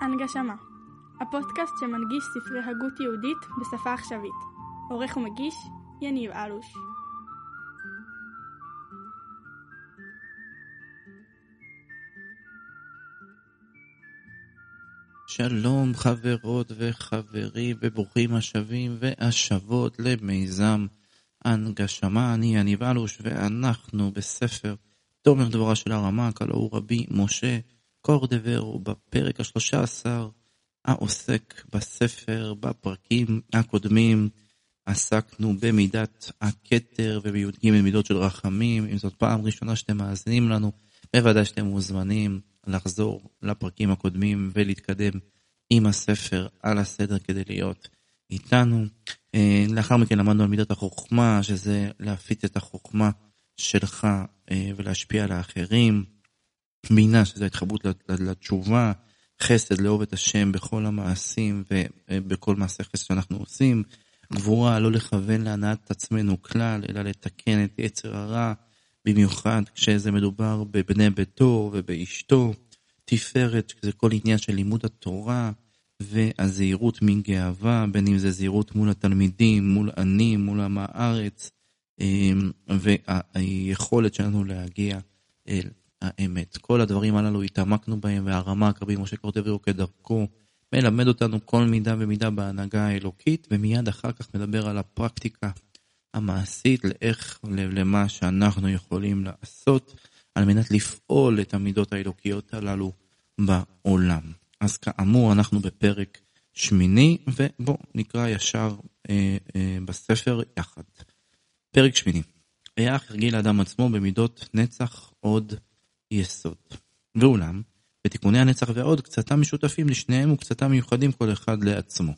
הנגשמה, הפודקאסט שמנגיש ספרי הגות יהודית בשפה עכשווית. עורך ומגיש, יניב אלוש. שלום חברות וחברים וברוכים השבים והשבות למיזם הנגשמה. אני יניב אלוש ואנחנו בספר תומר דבורה של הרמ"ק, הלא הוא רבי משה קורדבר, בפרק השלושה עשר העוסק בספר, בפרקים הקודמים. עסקנו במידת הכתר ובי"ג מידות של רחמים. אם זאת פעם ראשונה שאתם מאזינים לנו, בוודאי שאתם מוזמנים לחזור לפרקים הקודמים ולהתקדם עם הספר על הסדר כדי להיות איתנו. אה, לאחר מכן למדנו על מידת החוכמה, שזה להפיץ את החוכמה שלך אה, ולהשפיע על האחרים. בינה, שזה ההתחברות לתשובה, חסד, לאהוב את השם בכל המעשים ובכל מעשה חסד שאנחנו עושים. גבורה, לא לכוון להנאת עצמנו כלל, אלא לתקן את יצר הרע, במיוחד כשזה מדובר בבני ביתו ובאשתו. תפארת, שזה כל עניין של לימוד התורה והזהירות מגאווה, בין אם זה זהירות מול התלמידים, מול עני, מול עם הארץ, אמ, והיכולת שלנו להגיע אל האמת. כל הדברים הללו התעמקנו בהם, והרמ"ק רבי משה קורטבירו כדרכו מלמד אותנו כל מידה ומידה בהנהגה האלוקית, ומיד אחר כך מדבר על הפרקטיקה המעשית, לאיך, למה שאנחנו יכולים לעשות על מנת לפעול את המידות האלוקיות הללו בעולם. אז כאמור, אנחנו בפרק שמיני, ובואו נקרא ישר אה, אה, בספר יחד. פרק שמיני. היה הרגיל האדם עצמו במידות נצח עוד יסוד. ואולם, בתיקוני הנצח ועוד, קצתם משותפים לשניהם וקצתם מיוחדים כל אחד לעצמו.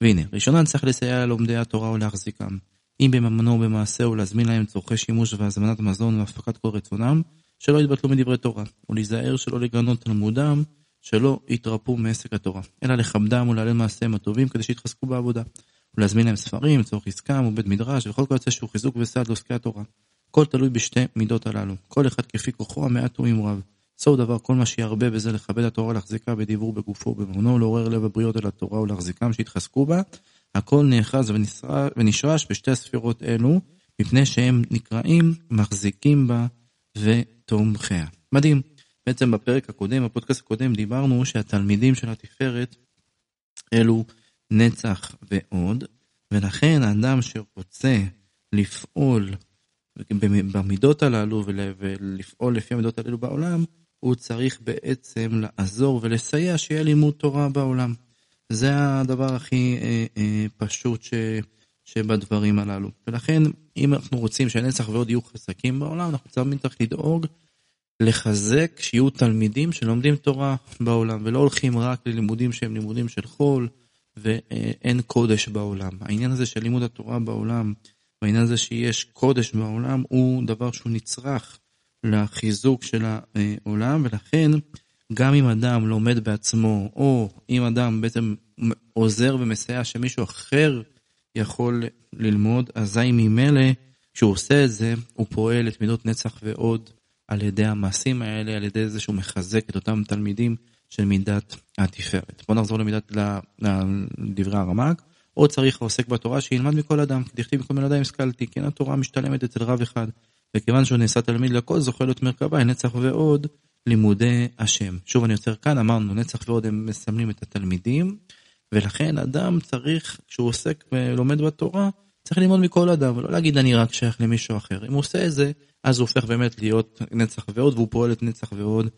והנה, ראשונה צריך לסייע ללומדי התורה ולהחזיקם, אם בממונו ובמעשהו להזמין להם צורכי שימוש והזמנת מזון והפקת כל רצונם, שלא יתבטלו מדברי תורה, ולהיזהר שלא לגנות תלמודם, שלא יתרפו מעסק התורה, אלא לכבדם ולהלל מעשיהם הטובים כדי שיתחזקו בעבודה, ולהזמין להם ספרים, צורך עסקם ובית מדרש, וכל יוצא שהוא חיזוק וסעד לעוסקי התורה. הכל תלוי בשתי מידות הללו, כל אחד כפי כוחו המעט הוא רב. סוף דבר כל מה שירבה בזה לכבד התורה להחזיקה בדיבור בגופו ובמונו, לעורר לב הבריות אל התורה ולהחזיקם שיתחזקו בה, הכל נאחז ונשרש בשתי הספירות אלו, מפני שהם נקראים מחזיקים בה ותומכיה. מדהים. בעצם בפרק הקודם, בפודקאסט הקודם, דיברנו שהתלמידים של התפארת אלו נצח ועוד, ולכן האדם שרוצה לפעול במידות הללו ולפעול לפי המידות הללו בעולם, הוא צריך בעצם לעזור ולסייע שיהיה לימוד תורה בעולם. זה הדבר הכי אה, אה, פשוט ש, שבדברים הללו. ולכן, אם אנחנו רוצים שהנצח ועוד יהיו חזקים בעולם, אנחנו צריכים צריך לדאוג לחזק שיהיו תלמידים שלומדים תורה בעולם, ולא הולכים רק ללימודים שהם לימודים של חול, ואין קודש בעולם. העניין הזה של לימוד התורה בעולם, והעניין הזה שיש קודש בעולם, הוא דבר שהוא נצרך לחיזוק של העולם, ולכן גם אם אדם לומד בעצמו, או אם אדם בעצם עוזר ומסייע שמישהו אחר יכול ללמוד, אזי ממילא, כשהוא עושה את זה, הוא פועל את מידות נצח ועוד על ידי המעשים האלה, על ידי זה שהוא מחזק את אותם תלמידים של מידת התפארת. בואו נחזור למידת, לדברי הרמ"ק. עוד צריך העוסק בתורה שילמד מכל אדם, דכתיב מכל בן אדם השכלתי, כן התורה משתלמת אצל רב אחד, וכיוון שהוא נעשה תלמיד לכל, זוכה להיות מרכבה, נצח ועוד לימודי השם. שוב אני עוצר כאן, אמרנו נצח ועוד הם מסמלים את התלמידים, ולכן אדם צריך, כשהוא עוסק ולומד בתורה, צריך ללמוד מכל אדם, ולא להגיד אני רק שייך למישהו אחר. אם הוא עושה את זה, אז הוא הופך באמת להיות נצח ועוד, והוא פועל את נצח ועוד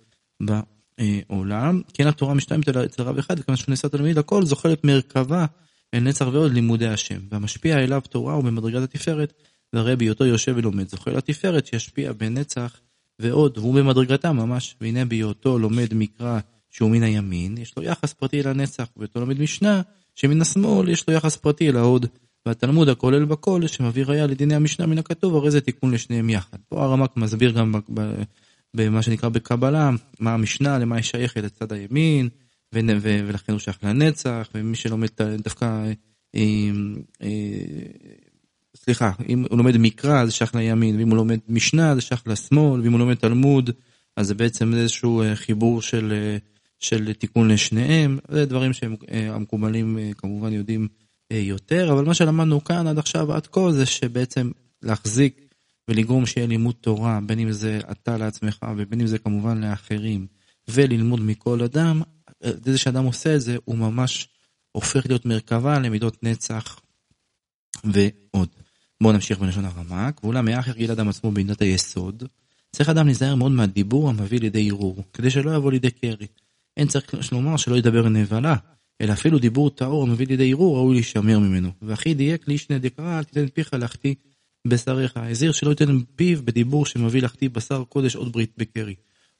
בעולם. כן התורה משתלמת אצל רב אחד, וכיוון שהוא נעשה תלמיד לכל, זוכה להיות מרכבה אל נצח ועוד לימודי השם. והמשפיע אליו תורה הוא במדרגת התפארת, והרי בהיותו יושב ולומד זוכה לתפארת שישפיע בנצח ועוד, והוא במדרגתה ממש, והנה בהיותו לומד מקרא שהוא מן הימין, יש לו יחס פרטי אל הנצח, ובהיותו לומד משנה שמן השמאל יש לו יחס פרטי אל ההוד. והתלמוד הכולל בכל שמביא ראיה לדיני המשנה מן הכתוב, הרי זה תיקון לשניהם יחד. פה הרמק מסביר גם במה שנקרא בקבלה, מה המשנה, למה היא שייכת לצד הימין, ולכן הוא שייך לנצח, ומי שלומד דווקא, אה, אה, סליחה, אם הוא לומד מקרא זה שייך לימין, ואם הוא לומד משנה זה שייך לשמאל, ואם הוא לומד תלמוד אז זה בעצם איזשהו אה, חיבור של, של תיקון לשניהם, זה דברים שהמקובלים כמובן יודעים יותר, אבל מה שלמדנו כאן עד עכשיו, עד כה, זה שבעצם להחזיק ולגרום שיהיה לימוד תורה, בין אם זה אתה לעצמך ובין אם זה כמובן לאחרים, וללמוד מכל אדם, זה שאדם עושה את זה, הוא ממש הופך להיות מרכבה למידות נצח ועוד. בואו נמשיך בלשון הרמק, ואולם מאחר גיל אדם עצמו במידת היסוד, צריך אדם להיזהר מאוד מהדיבור המביא לידי ערעור, כדי שלא יבוא לידי קרי. אין צריך לומר שלא ידבר נבלה, אלא אפילו דיבור טהור המביא לידי ערעור ראוי להישמר ממנו. והכי דייק לישנה דקרא, אל תיתן פיך להחטיא בשריך. הזהיר שלא ייתן פיו בדיבור שמביא להחטיא בשר קודש עוד ברית בקרי.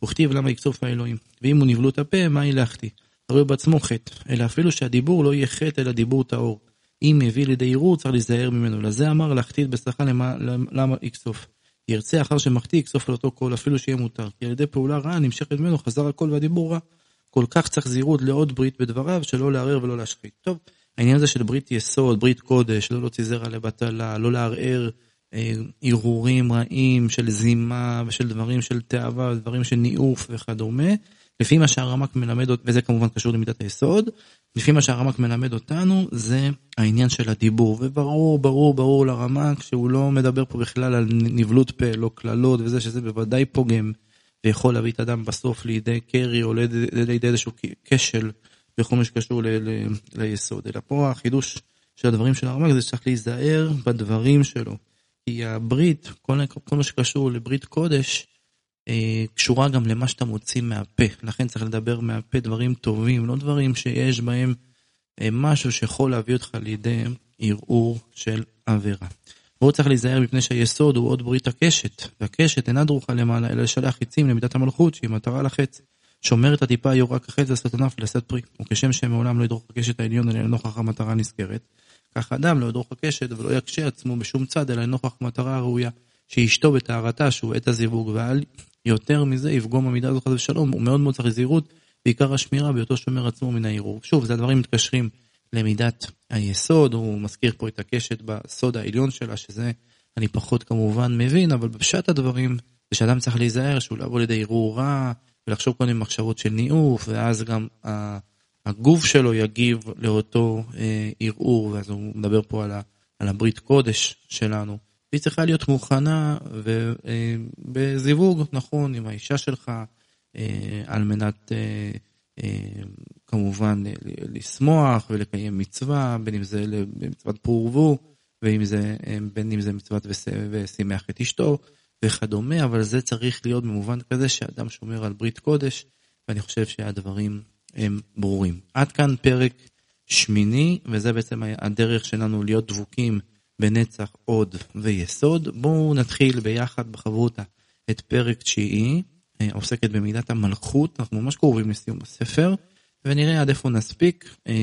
וכתיב למה יקצוף האלוהים. ואם הוא נבלות הפה, מה היא להחטיא? הרי הוא בעצמו חטא, אלא אפילו שהדיבור לא יהיה חטא אלא דיבור טהור. אם מביא לידי ערעור צריך להיזהר ממנו. לזה אמר להחטיא את בשרך למה, למה יקצוף. ירצה אחר שמחטיא יקצוף על אותו קול אפילו שיהיה מותר. כי על ידי פעולה רעה נמשכת ממנו חזר הקול והדיבור רע. כל כך צריך זהירות לעוד ברית בדבריו שלא לערער ולא להשחית. טוב, העניין הזה של ברית יסוד, ברית קודש, לא להוציא זרע לבטלה, לא לערער אה, הרהורים רעים של זימה ושל דברים של תאווה, דברים של ניאוף וכדומה. לפי מה שהרמק מלמד, וזה כמובן קשור למידת היסוד, לפי מה שהרמק מלמד אותנו זה העניין של הדיבור, וברור, ברור, ברור לרמק שהוא לא מדבר פה בכלל על נבלות פה, לא קללות וזה, שזה בוודאי פוגם, ויכול להביא את האדם בסוף לידי קרי או לידי איזשהו כשל בכל מה שקשור ליסוד, אלא פה החידוש של הדברים של הרמק זה שצריך להיזהר בדברים שלו. כי הברית, כל, כל מה שקשור לברית קודש, אה, קשורה גם למה שאתה מוציא מהפה. לכן צריך לדבר מהפה דברים טובים, לא דברים שיש בהם אה, משהו שיכול להביא אותך לידי ערעור של עבירה. והוא צריך להיזהר מפני שהיסוד הוא עוד ברית הקשת, והקשת אינה דרוכה למעלה, אלא לשלח חיצים למידת המלכות, שהיא מטרה לחץ. שומר את הטיפה יהיו רק החץ לעשות ענף ולשאת פרי, וכשם שמעולם לא ידרוך הקשת העליון אלא לנוכח המטרה הנזכרת, כך אדם לא ידרוך הקשת ולא יקשה עצמו בשום צד אלא לנוכח מטרה הראויה, שאשתו בטהרתה שהוא עת הזיווג, ועל יותר מזה יפגום המידה הזו חס ושלום, הוא מאוד מאוד צריך זהירות, בעיקר השמירה בהיותו שומר עצמו מן הערעור. שוב, זה הדברים מתקשרים למידת היסוד, הוא מזכיר פה את הקשת בסוד העליון שלה, שזה אני פחות כמובן מבין, אבל בפשט הדברים, זה שאדם צריך להיזהר שהוא לא יבוא לידי ערעור רע, ולחשוב קודם מחשבות של ניאוף, ואז גם הגוף שלו יגיב לאותו אה, ערעור, ואז הוא מדבר פה על, ה, על הברית קודש שלנו. והיא צריכה להיות מוכנה ובזיווג, אה, נכון, עם האישה שלך, אה, על מנת כמובן לשמוח ולקיים מצווה, בין אם זה מצוות פור ורבו, ובין אם זה מצוות ושימח את אשתו וכדומה, אבל זה צריך להיות במובן כזה שאדם שומר על ברית קודש, ואני חושב שהדברים הם ברורים. עד כאן פרק שמיני, וזה בעצם הדרך שלנו להיות דבוקים בנצח עוד ויסוד. בואו נתחיל ביחד בחברותה את פרק תשיעי, אה, עוסקת במידת המלכות, אנחנו ממש קרובים לסיום הספר, ונראה עד איפה נספיק, אה,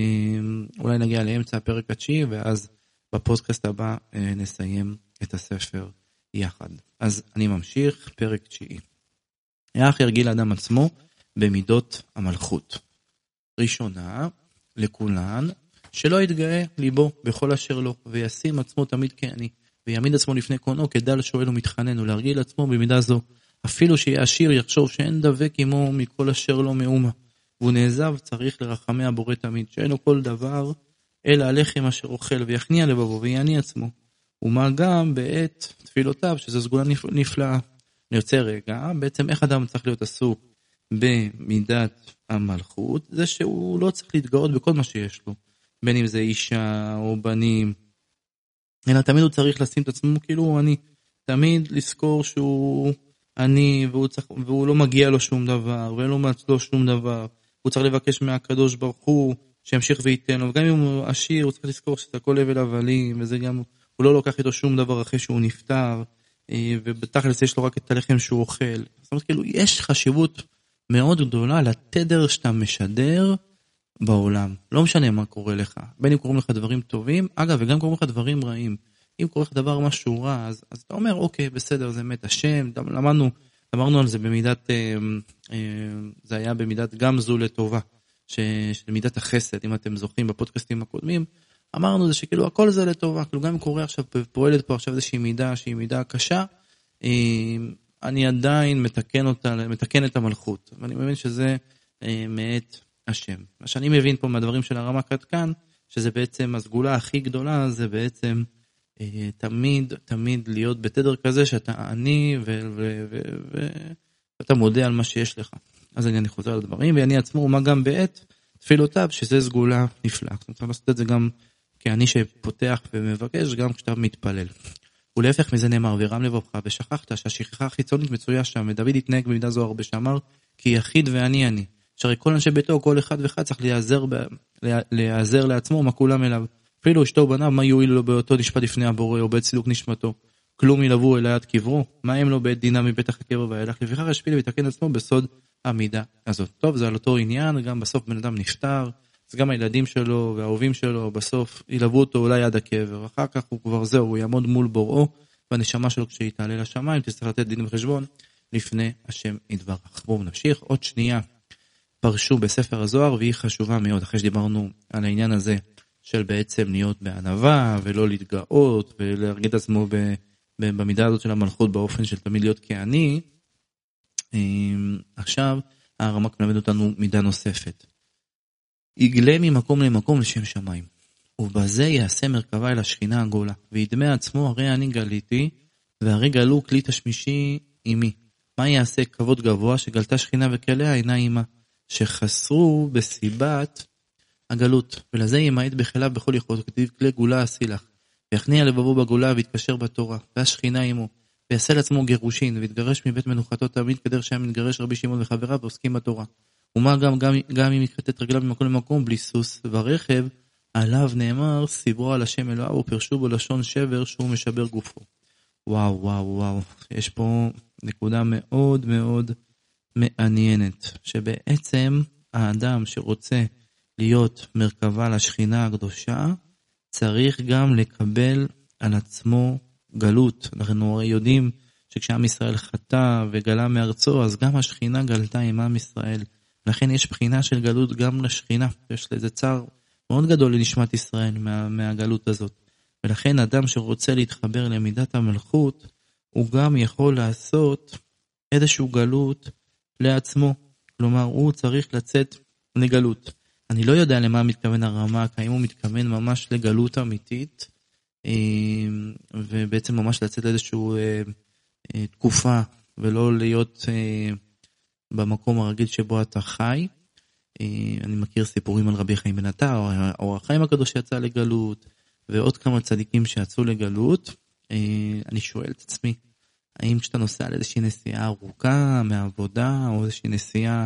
אולי נגיע לאמצע הפרק התשיעי, ואז בפודקאסט הבא אה, נסיים את הספר יחד. אז אני ממשיך, פרק תשיעי. איך ירגיל האדם עצמו במידות המלכות. ראשונה, לכולן, שלא יתגאה ליבו בכל אשר לו, וישים עצמו תמיד כעני, ויעמיד עצמו לפני קונו כדל שואל ומתחנן, ולהרגיל עצמו במידה זו. אפילו שיהיה עשיר יחשוב שאין דבק עמו מכל אשר לו מאומה. והוא נעזב צריך לרחמי הבורא תמיד, שאין לו כל דבר, אלא הלחם אשר אוכל, ויכניע לבבו, ויעני עצמו. ומה גם בעת תפילותיו, שזו סגולה נפלאה. אני יוצא רגע, בעצם איך אדם צריך להיות עסוק במידת המלכות, זה שהוא לא צריך להתגאות בכל מה שיש לו. בין אם זה אישה או בנים, אלא תמיד הוא צריך לשים את עצמו כאילו אני, תמיד לזכור שהוא עני והוא, צריך, והוא לא מגיע לו שום דבר ואין לו מעצלו שום דבר, הוא צריך לבקש מהקדוש ברוך הוא שימשיך וייתן לו, וגם אם הוא עשיר הוא צריך לזכור שזה הכל הבל הבלים וזה גם, הוא לא לוקח איתו שום דבר אחרי שהוא נפטר אה, ובתכלס יש לו רק את הלחם שהוא אוכל, זאת אומרת כאילו יש חשיבות מאוד גדולה לתדר שאתה משדר בעולם. לא משנה מה קורה לך. בין אם קורים לך דברים טובים, אגב, וגם קורים לך דברים רעים. אם קורה לך דבר משהו רע, אז, אז אתה אומר, אוקיי, בסדר, זה מת השם, למדנו, אמרנו על זה במידת, אה, אה, זה היה במידת גם זו לטובה, של מידת החסד, אם אתם זוכרים בפודקאסטים הקודמים, אמרנו זה שכאילו הכל זה לטובה, כאילו גם אם קורה עכשיו, פועלת פה עכשיו איזושהי מידה שהיא מידה קשה, אה, אני עדיין מתקן אותה, מתקן את המלכות, ואני מבין שזה אה, מאת השם. מה שאני מבין פה מהדברים של עד כאן, שזה בעצם הסגולה הכי גדולה, זה בעצם תמיד, תמיד להיות בתדר כזה שאתה עני ואתה מודה על מה שיש לך. אז אני, חוזר על הדברים, ואני עצמו, מה גם בעת תפילותיו, שזה סגולה נפלאה. זאת אומרת, לעשות את זה גם כעני שפותח ומבקש, גם כשאתה מתפלל. ולהפך מזה נאמר, ורם לבבך, ושכחת שהשכחה החיצונית מצויה שם, ודוד התנהג במידה זו הרבה, שאמר, כי יחיד ואני אני. שהרי כל אנשי ביתו, כל אחד ואחד צריך להיעזר. להיעזר לעצמו מה כולם אליו. אפילו אשתו ובניו, מה יועיל לו באותו נשפט לפני הבורא, או בעת סילוק נשמתו? כלום ילוו אלי עד קברו, מה הם לו בעת דינה מפתח הקבר ואילך? לפיכך ישפיל ויתקן עצמו בסוד המידה הזאת. טוב, זה על אותו עניין, גם בסוף בן אדם נפטר, אז גם הילדים שלו והאהובים שלו בסוף ילוו אותו אולי עד הקבר, אחר כך הוא כבר זהו, הוא יעמוד מול בוראו, והנשמה שלו כשהיא תעלה לשמיים תצטרך לתת דין וחשבון לפני השם יתברך. בואו נמשיך, עוד שנייה פרשו בספר הזוהר והיא חשובה מאוד, אחרי שדיברנו על העניין הזה של בעצם להיות בענווה ולא להתגאות ולהרגיד את עצמו במידה הזאת של המלכות באופן של תמיד להיות כעני, אמ, עכשיו הרמק מלמד אותנו מידה נוספת. יגלה ממקום למקום לשם שמיים, ובזה יעשה מרכבה אל השכינה הגולה, וידמה עצמו הרי אני גליתי, והרי גלו כלי תשמישי עמי. מה יעשה כבוד גבוה שגלתה שכינה וכליה אינה עמה, שחסרו בסיבת הגלות, ולזה ימעט בכליו בכל יכולת, כתיב כלי גולה עשי לך, ויכניע לבבו בגולה ויתקשר בתורה, והשכינה עמו. ויעשה לעצמו גירושין, ויתגרש מבית מנוחתו תמיד כדרך שהיה מתגרש רבי שמעון וחבריו ועוסקים בתורה. ומה גם, גם, גם אם יכרת רגליו ממקום למקום בלי סוס ורכב, עליו נאמר, סיברו על השם אלוהיו ופרשו בו לשון שבר שהוא משבר גופו. וואו, וואו, וואו, יש פה נקודה מאוד מאוד מעניינת, שבעצם האדם שרוצה להיות מרכבה לשכינה הקדושה, צריך גם לקבל על עצמו גלות. אנחנו יודעים שכשעם ישראל חטא וגלה מארצו, אז גם השכינה גלתה עם עם ישראל. לכן יש בחינה של גלות גם לשכינה. יש לזה צער מאוד גדול לנשמת ישראל מה, מהגלות הזאת. ולכן אדם שרוצה להתחבר למידת המלכות, הוא גם יכול לעשות איזשהו גלות לעצמו. כלומר, הוא צריך לצאת לגלות. אני לא יודע למה מתכוון הרמ"ק, האם הוא מתכוון ממש לגלות אמיתית, אמ, ובעצם ממש לצאת לאיזושהי אה, אה, תקופה ולא להיות אה, במקום הרגיל שבו אתה חי. אני מכיר סיפורים על רבי חיים בן עטר, או החיים הקדוש שיצא לגלות, ועוד כמה צדיקים שיצאו לגלות. אני שואל את עצמי, האם כשאתה נוסע לאיזושהי נסיעה ארוכה מהעבודה, או איזושהי נסיעה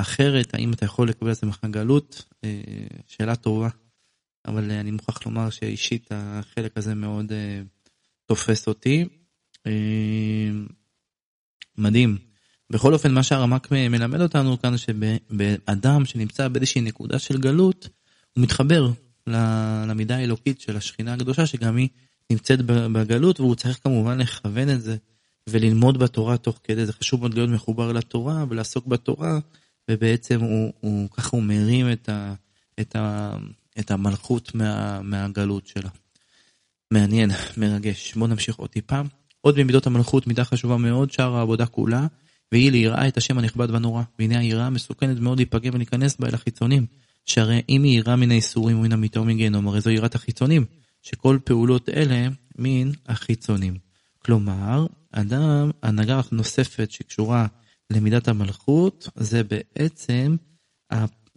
אחרת, האם אתה יכול לקבל עצמך גלות? שאלה טובה. אבל אה, אני מוכרח לומר שאישית החלק הזה מאוד uh, תופס אותי. מדהים. בכל אופן, מה שהרמק מלמד אותנו כאן, שבאדם שנמצא באיזושהי נקודה של גלות, הוא מתחבר למידה האלוקית של השכינה הקדושה, שגם היא נמצאת בגלות, והוא צריך כמובן לכוון את זה וללמוד בתורה תוך כדי. זה חשוב מאוד להיות מחובר לתורה ולעסוק בתורה, ובעצם הוא, הוא ככה הוא מרים את, ה, את, ה, את המלכות מה, מהגלות שלה. מעניין, מרגש. בואו נמשיך עוד טיפה. עוד ממידות המלכות, מידה חשובה מאוד, שאר העבודה כולה, והיא ליראה את השם הנכבד והנורא. והנה היראה מסוכנת מאוד להיפגם ולהיכנס בה אל החיצונים. שהרי אם היא יראה מן האיסורים ומן המיטה ומן גיהנום, הרי זו יראת החיצונים, שכל פעולות אלה מן החיצונים. כלומר, אדם, הנהגה נוספת שקשורה למידת המלכות, זה בעצם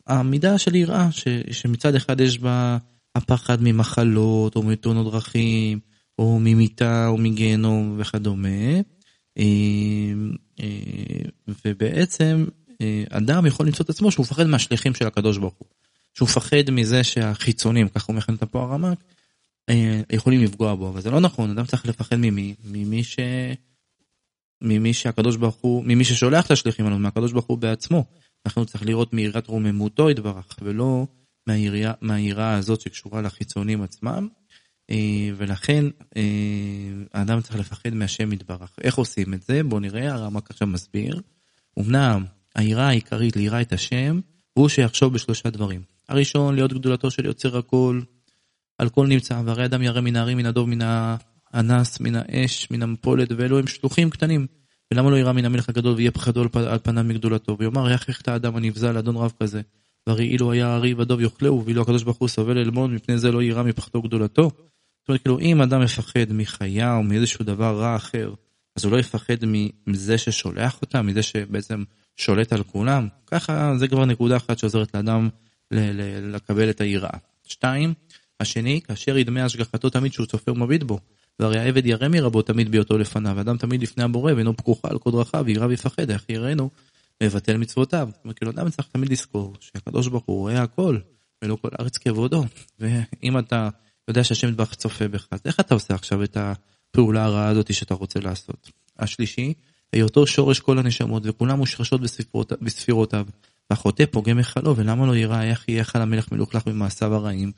המידה של יראה, ש, שמצד אחד יש בה הפחד ממחלות, או מתאונות דרכים, או ממיתה, או מגיהנום וכדומה. אה, אה, ובעצם אה, אדם יכול למצוא את עצמו שהוא מפחד מהשליחים של הקדוש ברוך הוא. שהוא מפחד מזה שהחיצונים, ככה הוא מכין את פה הרמק, יכולים לפגוע בו, אבל זה לא נכון, אדם צריך לפחד ממי? ממי ש... ממי שהקדוש ברוך הוא, ממי ששולח את השליחים עליו, מהקדוש ברוך הוא בעצמו. אנחנו צריך לראות מיראת רוממותו יתברך, ולא מהיראה הזאת שקשורה לחיצונים עצמם. אה, ולכן אה, האדם צריך לפחד מהשם יתברך. איך עושים את זה? בואו נראה, הרמק עכשיו מסביר. אמנם היראה העיקרית ליראה את השם, הוא שיחשוב בשלושה דברים. הראשון, להיות גדולתו של יוצר הכל, על כל נמצא, והרי אדם ירא מן ההרים, מן הדוב, מן האנס, מן האש, מן המפולת, ואלו הם שלוחים קטנים. ולמה לא ירא מן המלך הגדול ויהיה פחדו על פניו מגדולתו? ויאמר יכריך את האדם הנבזל לאדון רב כזה. והרי אילו היה הארי והדוב יאכלהו, ואילו הקדוש ברוך הוא סובל ללמוד, מפני זה לא יירא מפחדו גדולתו. זאת אומרת, כאילו, אם אדם מפחד מחיה או מאיזשהו דבר רע אחר, אז הוא לא יפחד מזה ששולח אותה, מזה שבעצם שולט על כולם. ככה זה כבר נקודה אחת שעוזרת לאדם לקבל את היראה. שתיים, השני, כאשר ידמה השגחתו תמיד שהוא צופה ומביט בו. והרי העבד ירא מרבו תמיד בהיותו לפניו, ואדם תמיד לפני הבורא ואינו פקוחה על כל דרכיו, וירא ויפחד, איך יראנו לבטל מצוותיו. זאת אומרת, כאילו אדם צריך תמיד לזכור שהקדוש ברוך הוא רואה הכל, ולא כל הארץ כבודו. ואם אתה יודע שהשם יתברך צופה בך, אז איך אתה עושה עכשיו את הפעולה הרעה הזאת שאתה רוצה לעשות? השלישי, היותו שורש כל הנשמות, וכולם מושרשות בספירותיו. והחוטא פוגם היכלו, ולמה לא יראה איך יהיה היכל המלך מלוכלך במעשיו הרעים?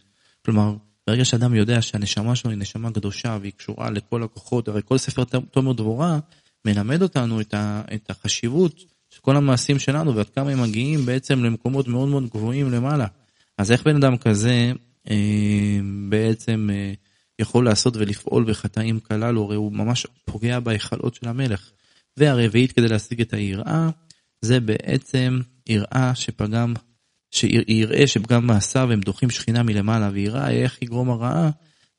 כלומר, ברגע שאדם יודע שהנשמה שלו היא נשמה קדושה והיא קשורה לכל הכוחות, הרי כל ספר תומר דבורה מלמד אותנו את, ה, את החשיבות של כל המעשים שלנו ועד כמה הם מגיעים בעצם למקומות מאוד מאוד גבוהים למעלה. אז איך בן אדם כזה אה, בעצם אה, יכול לעשות ולפעול בחטאים כללו, הרי הוא ממש פוגע בהיכלות של המלך. והרביעית כדי להשיג את היראה, זה בעצם יראה שפגם שיראה שפגם מעשיו הם דוחים שכינה מלמעלה, ויראה איך יגרום הרעה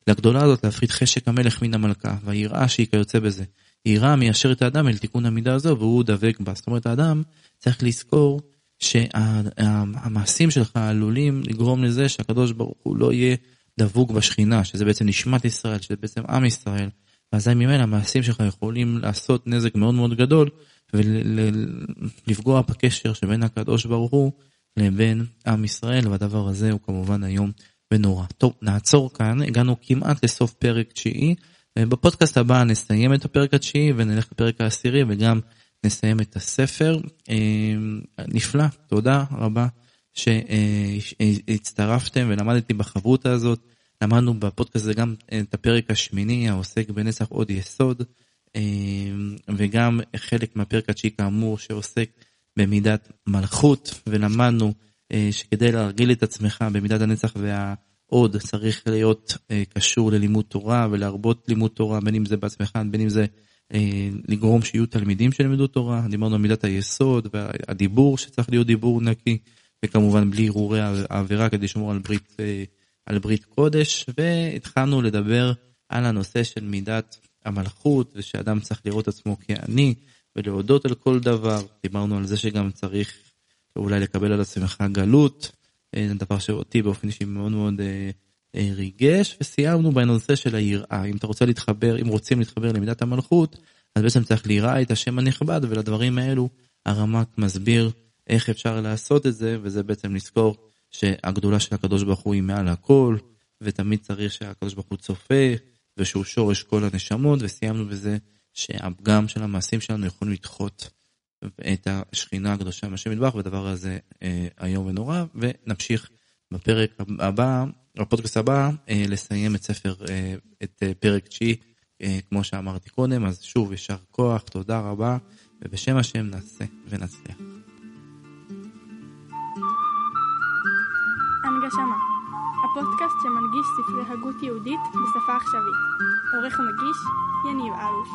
לגדולה הזאת להפחית חשק המלך מן המלכה, והיראה שהיא כיוצא בזה. יראה מיישר את האדם אל תיקון המידה הזו, והוא דבק בה. זאת אומרת, האדם צריך לזכור שהמעשים שלך עלולים לגרום לזה שהקדוש ברוך הוא לא יהיה דבוק בשכינה, שזה בעצם נשמת ישראל, שזה בעצם עם ישראל. ואזי ממילא המעשים שלך יכולים לעשות נזק מאוד מאוד גדול ולפגוע בקשר שבין הקדוש ברוך הוא לבין עם ישראל, והדבר הזה הוא כמובן איום ונורא. טוב, נעצור כאן, הגענו כמעט לסוף פרק תשיעי. בפודקאסט הבא נסיים את הפרק התשיעי ונלך לפרק העשירי וגם נסיים את הספר. אה, נפלא, תודה רבה שהצטרפתם ולמדתי בחברותה הזאת. למדנו בפודקאסט הזה גם את הפרק השמיני העוסק בנצח עוד יסוד אה, וגם חלק מהפרק התשיעי כאמור שעוסק במידת מלכות, ולמדנו אה, שכדי להרגיל את עצמך במידת הנצח והעוד צריך להיות אה, קשור ללימוד תורה ולהרבות לימוד תורה, בין אם זה בעצמך, בין אם זה אה, לגרום שיהיו תלמידים שילמדו תורה, דיברנו על מידת היסוד והדיבור שצריך להיות דיבור נקי, וכמובן בלי הרהורי העבירה כדי לשמור על ברית, על ברית קודש, והתחלנו לדבר על הנושא של מידת המלכות, ושאדם צריך לראות עצמו כעני. ולהודות על כל דבר. דיברנו על זה שגם צריך אולי לקבל על עצמך גלות, אה, דבר שאותי באופן אישי מאוד מאוד אה, אה, ריגש, וסיימנו בנושא של היראה. אם אתה רוצה להתחבר, אם רוצים להתחבר למידת המלכות, אז בעצם צריך ליראה את השם הנכבד, ולדברים האלו הרמ"ק מסביר איך אפשר לעשות את זה, וזה בעצם לזכור שהגדולה של הקדוש ברוך הוא היא מעל הכל, ותמיד צריך שהקדוש ברוך הוא צופה, ושהוא שורש כל הנשמות, וסיימנו בזה שהפגם של המעשים שלנו יכולים לדחות את השכינה הקדושה מהשם מטבח, והדבר הזה אה, איום ונורא, ונמשיך בפרק הבא, בפודקאסט הבא, אה, לסיים את ספר, אה, את אה, פרק תשיעי, אה, כמו שאמרתי קודם, אז שוב, יישר כוח, תודה רבה, ובשם השם נעשה ונצליח. הנגשמה, הפודקאסט שמנגיש ספרי הגות יהודית בשפה עכשווית. עורך ומגיש, יניב אלוש.